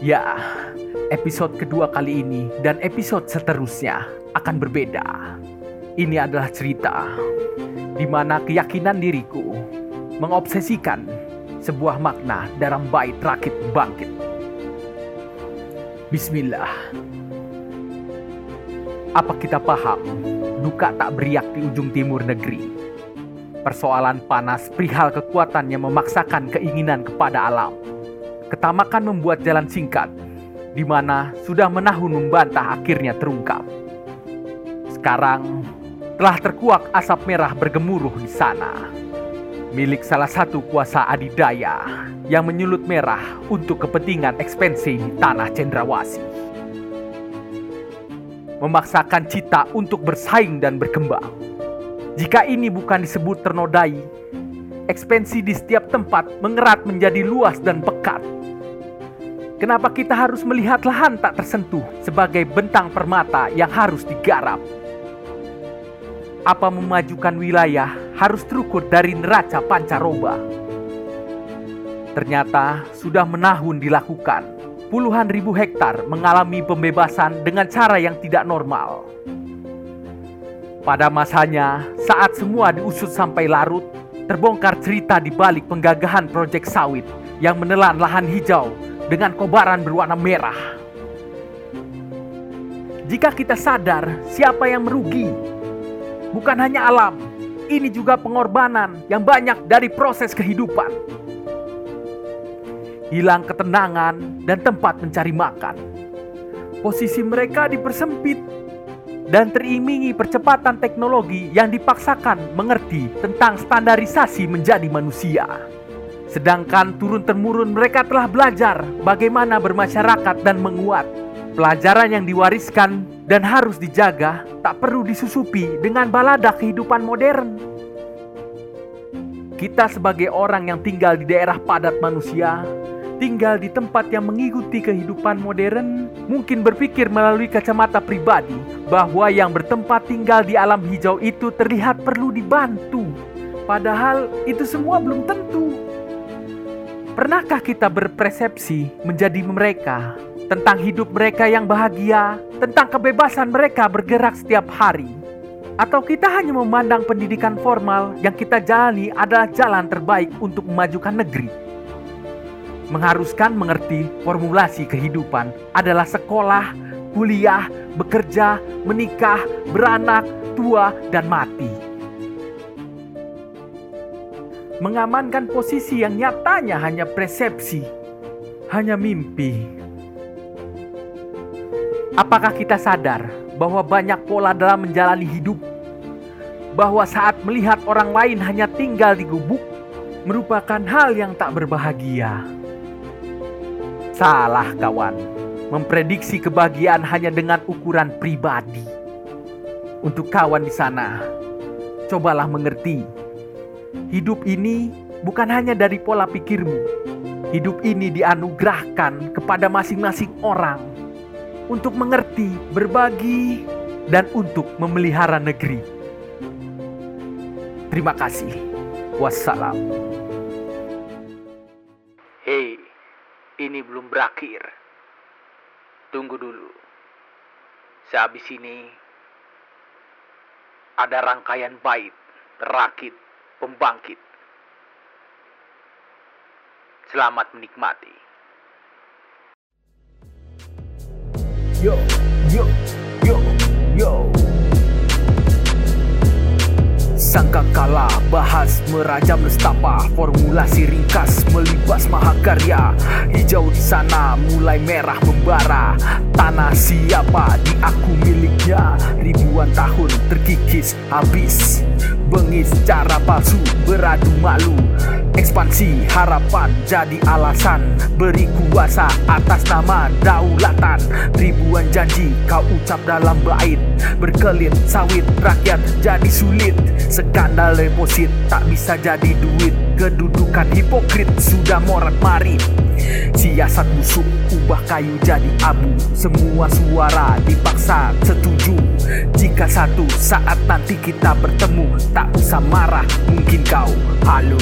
Ya, episode kedua kali ini dan episode seterusnya akan berbeda. Ini adalah cerita di mana keyakinan diriku mengobsesikan sebuah makna dalam bait rakit bangkit. Bismillah. Apa kita paham duka tak beriak di ujung timur negeri? Persoalan panas perihal kekuatannya memaksakan keinginan kepada alam Ketamakan membuat jalan singkat, di mana sudah menahun membantah akhirnya terungkap. Sekarang telah terkuak asap merah bergemuruh di sana, milik salah satu kuasa adidaya yang menyulut merah untuk kepentingan ekspansi di tanah cendrawasi. Memaksakan cita untuk bersaing dan berkembang. Jika ini bukan disebut ternodai, ekspansi di setiap tempat mengerat menjadi luas dan pekat Kenapa kita harus melihat lahan tak tersentuh sebagai bentang permata yang harus digarap? Apa memajukan wilayah harus terukur dari neraca pancaroba? Ternyata sudah menahun dilakukan. Puluhan ribu hektar mengalami pembebasan dengan cara yang tidak normal. Pada masanya, saat semua diusut sampai larut, terbongkar cerita di balik penggagahan proyek sawit yang menelan lahan hijau dengan kobaran berwarna merah. Jika kita sadar siapa yang merugi, bukan hanya alam, ini juga pengorbanan yang banyak dari proses kehidupan. Hilang ketenangan dan tempat mencari makan. Posisi mereka dipersempit dan terimingi percepatan teknologi yang dipaksakan mengerti tentang standarisasi menjadi manusia. Sedangkan turun-temurun mereka telah belajar bagaimana bermasyarakat dan menguat. Pelajaran yang diwariskan dan harus dijaga tak perlu disusupi dengan balada kehidupan modern. Kita sebagai orang yang tinggal di daerah padat manusia, tinggal di tempat yang mengikuti kehidupan modern, mungkin berpikir melalui kacamata pribadi bahwa yang bertempat tinggal di alam hijau itu terlihat perlu dibantu. Padahal itu semua belum tentu. Pernahkah kita berpersepsi menjadi mereka tentang hidup mereka yang bahagia, tentang kebebasan mereka bergerak setiap hari? Atau kita hanya memandang pendidikan formal yang kita jalani adalah jalan terbaik untuk memajukan negeri? Mengharuskan mengerti formulasi kehidupan adalah sekolah, kuliah, bekerja, menikah, beranak, tua, dan mati mengamankan posisi yang nyatanya hanya persepsi, hanya mimpi. Apakah kita sadar bahwa banyak pola dalam menjalani hidup? Bahwa saat melihat orang lain hanya tinggal di gubuk merupakan hal yang tak berbahagia. Salah kawan, memprediksi kebahagiaan hanya dengan ukuran pribadi. Untuk kawan di sana, cobalah mengerti Hidup ini bukan hanya dari pola pikirmu. Hidup ini dianugerahkan kepada masing-masing orang untuk mengerti, berbagi, dan untuk memelihara negeri. Terima kasih. Wassalam. Belum berakhir. Tunggu dulu. Sehabis ini ada rangkaian bait rakit pembangkit. Selamat menikmati. Yo, yo, yo, yo. Sangka kalah bahas merajam nestapa. Formulasi ringkas melibas mahakarya. Hijau di sana mulai merah membara. Tanah siapa? Di aku miliknya. Ribuan tahun terkikis habis. Bengis cara palsu beradu malu. Ekspansi harapan jadi alasan. Beri kuasa atas nama daulatan. Ribuan janji kau ucap dalam bait. Berkelit sawit rakyat jadi sulit Skandal deposit tak bisa jadi duit. Kedudukan hipokrit sudah morat marit Siasat busuk ubah kayu jadi abu. Semua suara dipaksa setuju. Jika satu saat nanti kita bertemu Tak usah marah mungkin kau halu